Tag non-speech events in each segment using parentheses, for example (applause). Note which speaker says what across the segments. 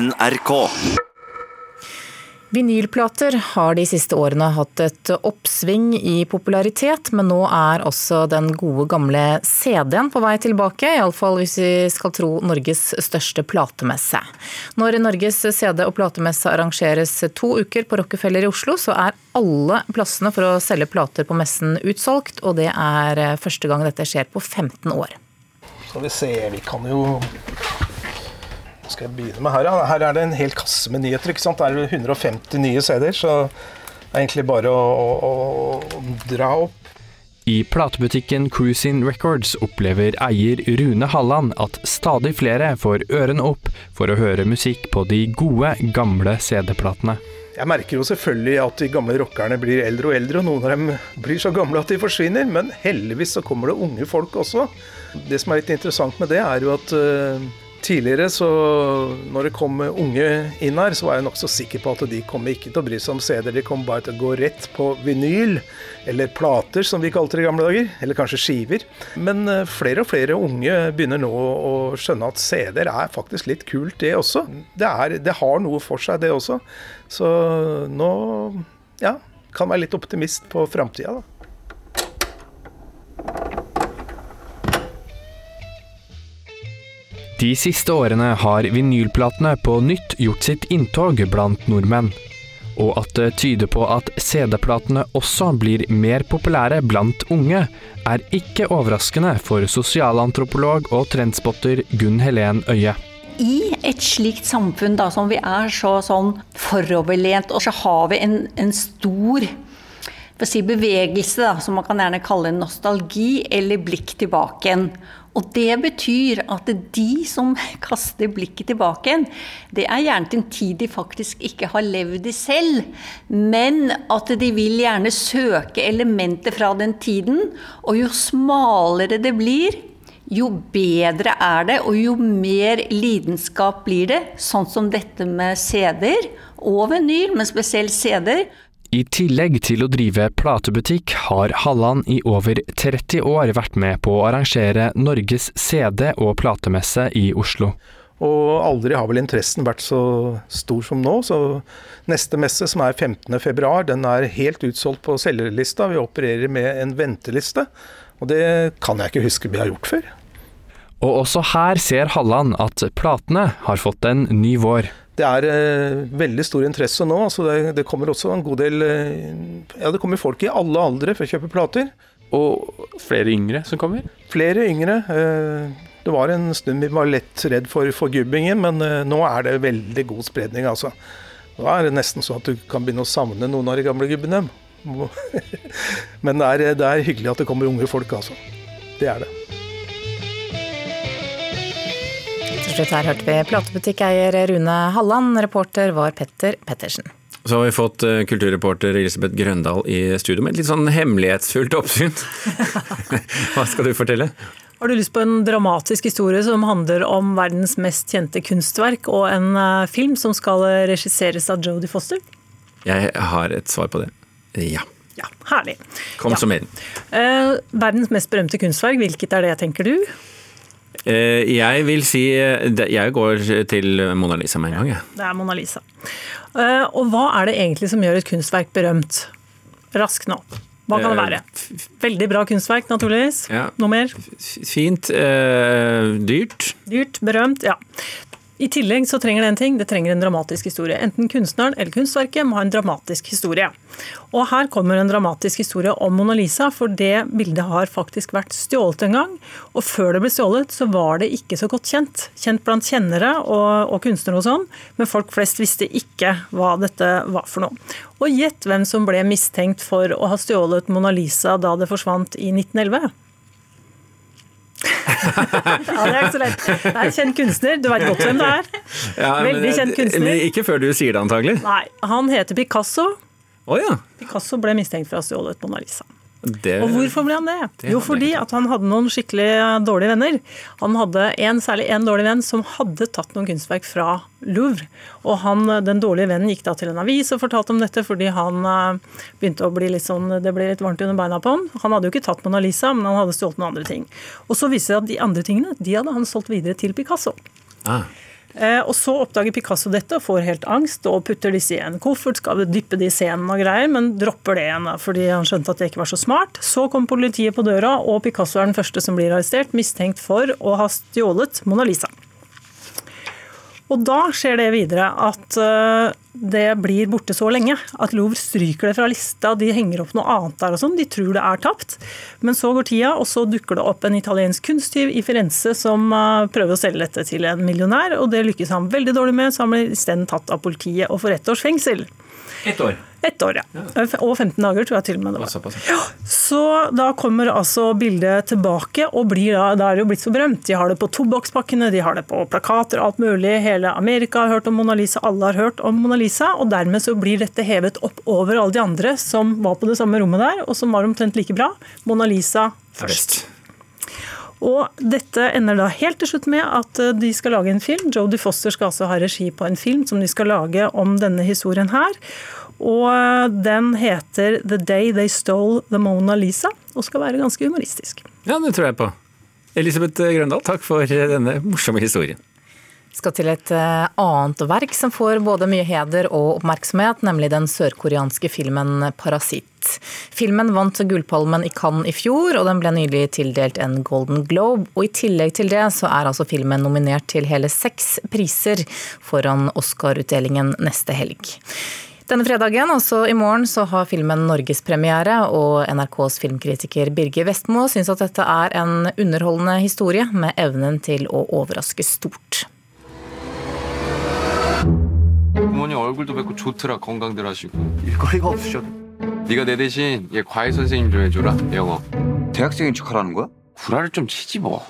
Speaker 1: NRK.
Speaker 2: Vinylplater har de siste årene hatt et oppsving i popularitet, men nå er også den gode gamle CD-en på vei tilbake, iallfall hvis vi skal tro Norges største platemesse. Når Norges CD- og platemesse arrangeres to uker på Rockefeller i Oslo, så er alle plassene for å selge plater på messen utsolgt, og det er første gang dette skjer på 15 år.
Speaker 3: Så vi ser, vi kan jo hva skal jeg begynne med her? Ja? Her er det en hel kasse med nyheter. ikke sant? Det er 150 nye CD-er, så det er egentlig bare å, å, å dra opp.
Speaker 4: I platebutikken Cruisin Records opplever eier Rune Halland at stadig flere får ørene opp for å høre musikk på de gode, gamle CD-platene.
Speaker 3: Jeg merker jo selvfølgelig at de gamle rockerne blir eldre og eldre, og noen av dem blir så gamle at de forsvinner, men heldigvis så kommer det unge folk også. Det som er litt interessant med det, er jo at uh, Tidligere, så når det kom unge inn her, så var jeg nokså sikker på at de kom ikke til å bry seg om CD-er. De kom bare til å gå rett på vinyl, eller plater som vi kalte det i gamle dager. Eller kanskje skiver. Men eh, flere og flere unge begynner nå å skjønne at CD-er er faktisk litt kult, det også. Det, er, det har noe for seg, det også. Så nå ja, kan være litt optimist på framtida, da.
Speaker 4: De siste årene har vinylplatene på nytt gjort sitt inntog blant nordmenn. Og at det tyder på at CD-platene også blir mer populære blant unge, er ikke overraskende for sosialantropolog og trendspotter Gunn Helen Øie.
Speaker 5: I et slikt samfunn da, som vi er så sånn foroverlent, og så har vi en, en stor si, bevegelse, da, som man kan gjerne kalle nostalgi, eller blikk tilbake igjen. Og det betyr at de som (laughs) kaster blikket tilbake igjen, det er gjerne til en tid de faktisk ikke har levd i selv, men at de vil gjerne søke elementer fra den tiden. Og jo smalere det blir, jo bedre er det, og jo mer lidenskap blir det. Sånn som dette med CD-er og vinyl, men spesielt CD-er.
Speaker 4: I tillegg til å drive platebutikk, har Halland i over 30 år vært med på å arrangere Norges CD- og platemesse i Oslo.
Speaker 3: Og aldri har vel interessen vært så stor som nå. Så neste messe, som er 15.2, den er helt utsolgt på selgerlista. Vi opererer med en venteliste. Og det kan jeg ikke huske vi har gjort før.
Speaker 4: Og også her ser Halland at platene har fått en ny vår.
Speaker 3: Det er eh, veldig stor interesse nå. altså det, det, kommer også en god del eh, Ja, det kommer folk i alle aldre for å kjøpe plater.
Speaker 4: Og flere yngre som kommer?
Speaker 3: Flere yngre. Eh, det var en stund vi var lett redd for forgubbingen, men eh, nå er det veldig god spredning, altså. Nå er det nesten sånn at du kan begynne å savne noen av de gamle gubbene. (laughs) Men det er, det er hyggelig at det kommer unge folk, altså. Det er det.
Speaker 2: Til slutt her hørte vi platebutikkeier Rune Halland, reporter var Petter Pettersen.
Speaker 6: Så har vi fått eh, kulturreporter Elisabeth Grøndal i studio med et litt sånn hemmelighetsfullt oppsyn. (laughs) Hva skal du fortelle?
Speaker 7: Har du lyst på en dramatisk historie som handler om verdens mest kjente kunstverk, og en eh, film som skal regisseres av Jodie Foster?
Speaker 6: Jeg har et svar på det. Ja.
Speaker 7: Ja, Herlig.
Speaker 6: Kom
Speaker 7: ja.
Speaker 6: som inn.
Speaker 7: Eh, verdens mest berømte kunstverk, hvilket er det, tenker du?
Speaker 6: Eh, jeg vil si eh, Jeg går til Mona Lisa med en gang, jeg.
Speaker 7: Det er Mona Lisa. Eh, og hva er det egentlig som gjør et kunstverk berømt? Rask nå. Hva kan det være? Veldig bra kunstverk, naturligvis.
Speaker 6: Ja.
Speaker 7: Noe mer?
Speaker 6: Fint. Eh, dyrt.
Speaker 7: Dyrt, berømt, ja. I tillegg så trenger det en ting, det trenger en dramatisk historie. Enten kunstneren eller kunstverket må ha en dramatisk historie. Og her kommer en dramatisk historie om Mona Lisa, for det bildet har faktisk vært stjålet en gang. Og før det ble stjålet, så var det ikke så godt kjent. Kjent blant kjennere og, og kunstnere og sånn, men folk flest visste ikke hva dette var for noe. Og gjett hvem som ble mistenkt for å ha stjålet Mona Lisa da det forsvant i 1911? (laughs) ja, det er ikke så lett. Det er en kjent kunstner. Du vet godt hvem det er.
Speaker 6: Ja,
Speaker 7: Veldig kjent kunstner.
Speaker 6: Ikke før du sier det, antagelig.
Speaker 7: Nei, Han heter Picasso.
Speaker 6: Oh, ja.
Speaker 7: Picasso ble mistenkt for å ha stjålet Mona Lisa.
Speaker 6: Det,
Speaker 7: og hvorfor ble han det? det jo, fordi at han hadde noen skikkelig dårlige venner. Han hadde en, særlig en dårlig venn som hadde tatt noen kunstverk fra Louvre. Og han, den dårlige vennen gikk da til en avis og fortalte om dette, fordi han uh, begynte å bli litt sånn, det ble litt varmt under beina på ham. Han hadde jo ikke tatt Mona Lisa, men han hadde stjålet noen andre ting. Og så viste det at de andre tingene de hadde han solgt videre til Picasso.
Speaker 6: Ah.
Speaker 7: Eh, og Så oppdager Picasso dette og får helt angst og putter disse i en koffert, skal dyppe de i scenen og greier, men dropper det igjen fordi han skjønte at det ikke var så smart. Så kom politiet på døra, og Picasso er den første som blir arrestert, mistenkt for å ha stjålet Mona Lisa. Og da skjer det videre at eh, det blir borte så lenge at Louvre stryker det fra lista. De henger opp noe annet der og sånn. De tror det er tapt. Men så går tida, og så dukker det opp en italiensk kunsttyv i Firenze som eh, prøver å selge dette til en millionær, og det lykkes han veldig dårlig med, så han blir isteden tatt av politiet og får ett års fengsel.
Speaker 6: Ett år.
Speaker 7: Ett år, ja. Og 15 dager, tror jeg til og med det var. Ja, så da kommer altså bildet tilbake, og blir da, da er det jo blitt så berømt. De har det på tobakkspakkene, de har det på plakater, alt mulig. Hele Amerika har hørt om Mona Lisa, alle har hørt om Mona Lisa. Og dermed så blir dette hevet opp over alle de andre som var på det samme rommet der, og som var omtrent like bra. Mona Lisa først. Og dette ender da helt til slutt med at eh, de skal lage en film. Jodie Foster skal altså ha regi på en film som de skal lage om denne historien her. Og eh, den heter 'The Day They Stole the Mona Lisa', og skal være ganske humoristisk.
Speaker 6: Ja, det tror jeg på. Elisabeth Grøndal, takk for denne morsomme historien.
Speaker 2: Skal til et eh, annet verk som får både mye heder og oppmerksomhet, nemlig den sørkoreanske filmen 'Parasitt'. Filmen vant Gullpalmen i Cannes i fjor, og den ble nylig tildelt en Golden Globe. Og I tillegg til det så er altså filmen nominert til hele seks priser foran Oscar-utdelingen neste helg. Denne fredagen, altså i morgen, så har filmen norgespremiere, og NRKs filmkritiker Birger Vestmo syns at dette er en underholdende historie med evnen til å overraske stort.
Speaker 1: 부모님 얼굴도 뵙고 좋더라 건강들 하시고. 일거리가 없으셔도. 네가 내 대신 얘 과외 선생님 좀 해줘라 영어. 대학생인 척 하라는 거야? 구라를 좀 치지 뭐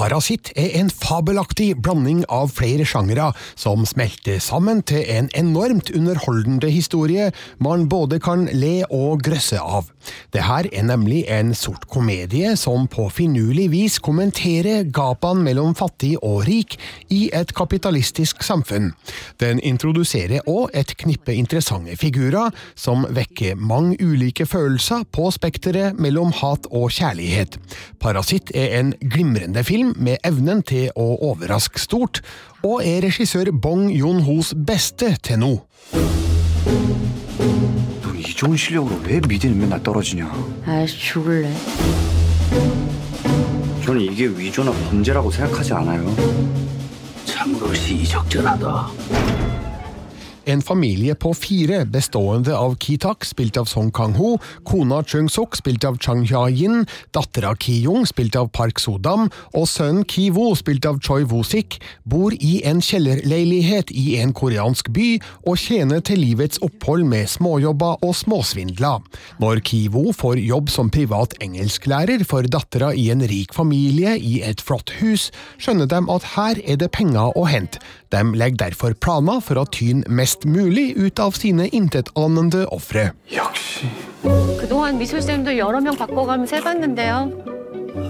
Speaker 8: Parasitt er en fabelaktig blanding av flere sjangere som smelter sammen til en enormt underholdende historie man både kan le og grøsse av. Det her er nemlig en sort komedie som på finurlig vis kommenterer gapene mellom fattig og rik i et kapitalistisk samfunn. Den introduserer òg et knippe interessante figurer som vekker mange ulike følelser på spekteret mellom hat og kjærlighet. Parasitt er en glimrende film med evnen til å overraske stort, og er regissør Bong Joon-hos beste til nå.
Speaker 9: 이 좋은 실력으로 왜 미대는 맨날 떨어지냐?
Speaker 10: 아, 죽을래.
Speaker 9: 저는 이게 위조나 범죄라고 생각하지 않아요.
Speaker 11: 참으로 시적절하다.
Speaker 8: En familie på fire, bestående av Ki-tak, spilt av Song Kang-ho, kona Chung-suk, spilt av Chang Hya-yin, dattera Ki-jung, spilt av Park Sodam, og sønnen Ki-wo, spilt av Choi Wo-sik, bor i en kjellerleilighet i en koreansk by og tjener til livets opphold med småjobber og småsvindler. Når Ki-wo får jobb som privat engelsklærer for dattera i en rik familie i et flott hus, skjønner de at her er det penger å hente. De legger derfor planer for å tyne mest mulig ut av sine intetanende ofre.
Speaker 10: 그동안 미술쌤도 여러 명 바꿔가면서 해봤는데요.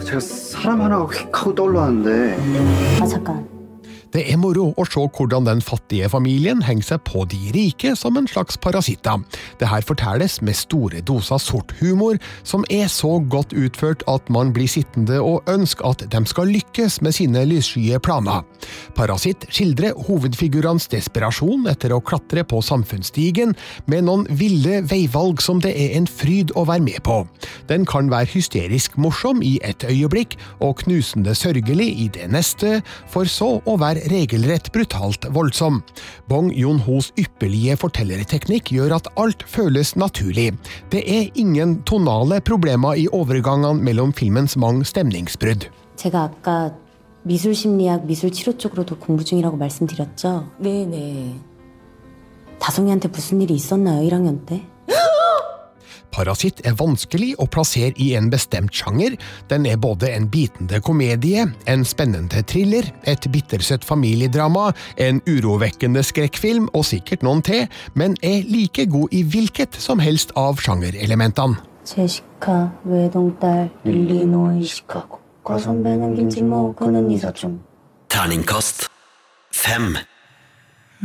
Speaker 9: 제가 사람 하나가 휙 하고 떠올랐는데
Speaker 10: 아, 잠깐.
Speaker 8: Det er moro å se hvordan den fattige familien henger seg på de rike som en slags parasitter. Det her fortelles med store doser sort humor, som er så godt utført at man blir sittende og ønske at de skal lykkes med sine lysskye planer. Parasitt skildrer hovedfigurenes desperasjon etter å klatre på samfunnsstigen, med noen ville veivalg som det er en fryd å være med på. Den kan være hysterisk morsom i et øyeblikk, og knusende sørgelig i det neste, for så å være regelrett brutalt voldsom. Bong Joon-hos ypperlige fortellerteknikk gjør at alt føles naturlig. Det er ingen tonale problemer i overgangene mellom filmens mange stemningsbrudd.
Speaker 10: 제가 아까 미술 심리학, 미술 치료 쪽으로도 공부 중이라고 말씀드렸죠? 네네. 다송이한테 무슨 일이 있었나요, 1학년 때?
Speaker 8: Parasitt er vanskelig å plassere i en bestemt sjanger. Den er både en bitende komedie, en spennende thriller, et bittersøtt familiedrama, en urovekkende skrekkfilm og sikkert noen til, men er like god i hvilket som helst av sjangerelementene.
Speaker 10: 제시카, 외동딸, 일리노이, 시카고. 과선배는 김치모, 그는 이사좀.
Speaker 11: Terningkast fem.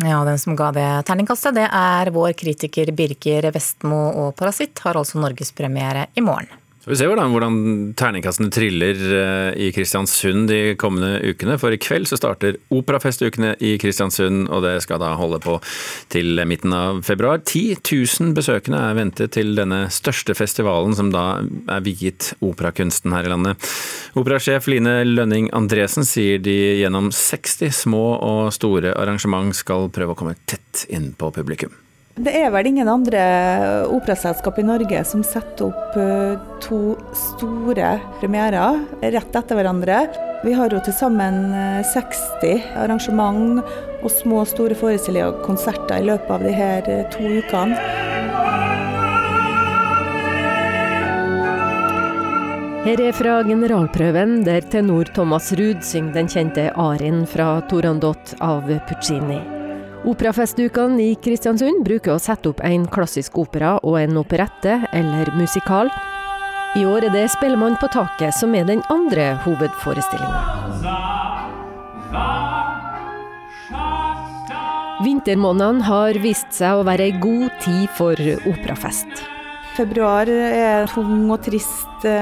Speaker 2: ja, Den som ga det terningkastet, det er vår kritiker Birger Vestmo, og 'Parasitt' har altså norgespremiere i morgen.
Speaker 6: Vi ser hvordan, hvordan terningkastene triller eh, i Kristiansund de kommende ukene. For i kveld så starter Operafestukene i Kristiansund, og det skal da holde på til midten av februar. 10 000 besøkende er ventet til denne største festivalen som da er viet operakunsten her i landet. Operasjef Line Lønning Andresen sier de gjennom 60 små og store arrangement skal prøve å komme tett inn på publikum.
Speaker 12: Det er vel ingen andre operaselskap i Norge som setter opp eh, to store premierer rett etter hverandre. Vi har jo til sammen 60 eh, arrangement og små og store forestillinger og konserter i løpet av de her eh, to ukene.
Speaker 13: Her er fra generalprøven, der tenor Thomas Ruud synger den kjente arien fra Torandot av Puccini. Operafestukene i Kristiansund bruker å sette opp en klassisk opera og en operette eller musikal. I år er det 'Spellemann på taket' som er den andre hovedforestillinga. Vintermånedene har vist seg å være ei god tid for operafest.
Speaker 12: Februar er tung og trist. Det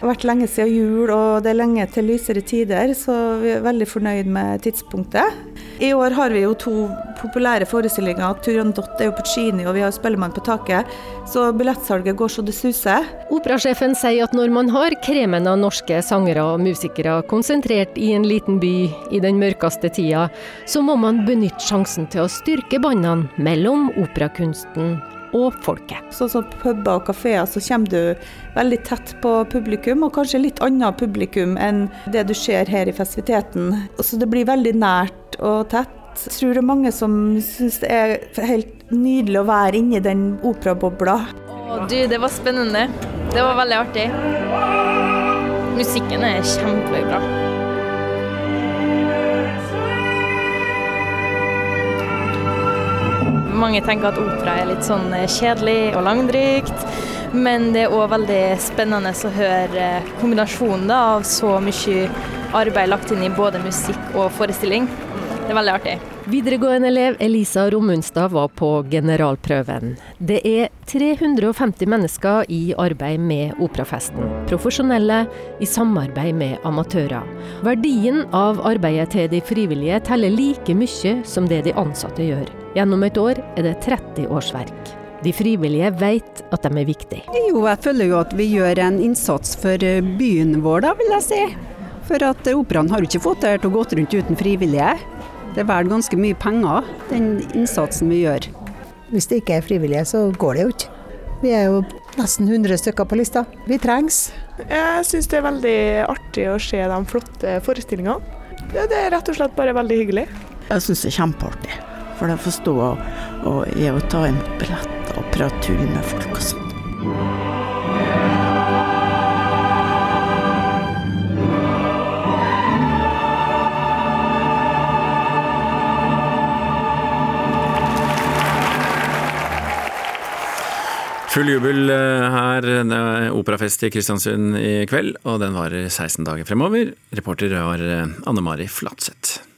Speaker 12: har vært lenge siden jul, og det er lenge til lysere tider, så vi er veldig fornøyd med tidspunktet. I år har vi jo to populære forestillinger. Turandot er jo Puccini, og vi har Spellemann på taket. Så billettsalget går så det suser.
Speaker 13: Operasjefen sier at når man har kremen av norske sangere og musikere konsentrert i en liten by i den mørkeste tida, så må man benytte sjansen til å styrke båndene mellom operakunsten og folket.
Speaker 12: Sånn som puber og kafeer, så kommer du veldig tett på publikum, og kanskje litt annet publikum enn det du ser her i festiviteten. Så det blir veldig nært og tett. Jeg tror det er mange som syns det er helt nydelig å være inni den operabobla.
Speaker 14: Å, du, det var spennende. Det var veldig artig. Musikken er kjempebra. Mange tenker at opera er litt sånn eh, kjedelig og langdrygt, men det er òg veldig spennende å høre kombinasjonen kombinasjonen av så mye arbeid lagt inn i både musikk og forestilling. Det er veldig artig.
Speaker 13: Videregående elev Elisa Romunstad var på generalprøven. Det er 350 mennesker i arbeid med operafesten. Profesjonelle i samarbeid med amatører. Verdien av arbeidet til de frivillige teller like mye som det de ansatte gjør. Gjennom et år er det 30 årsverk. De frivillige vet at de er viktige.
Speaker 15: Jo, jeg føler jo at vi gjør en innsats for byen vår, da, vil jeg si. For at operaen har jo ikke fått det til å gå rundt uten frivillige. Det er verdt ganske mye penger, den innsatsen vi gjør.
Speaker 16: Hvis det ikke er frivillige, så går det jo ikke. Vi er jo nesten 100 stykker på lista. Vi trengs.
Speaker 17: Jeg syns det er veldig artig å se de flotte forestillingene. Det er rett og slett bare veldig hyggelig.
Speaker 18: Jeg syns det er kjempeartig. For å forstå og, og, og ta imot billetter og prate tull med folk og sånn.
Speaker 6: Full jubel eh, her. Det er operafest i Kristiansund i kveld, og den varer 16 dager fremover. Reporter var eh, Anne Mari Flatseth.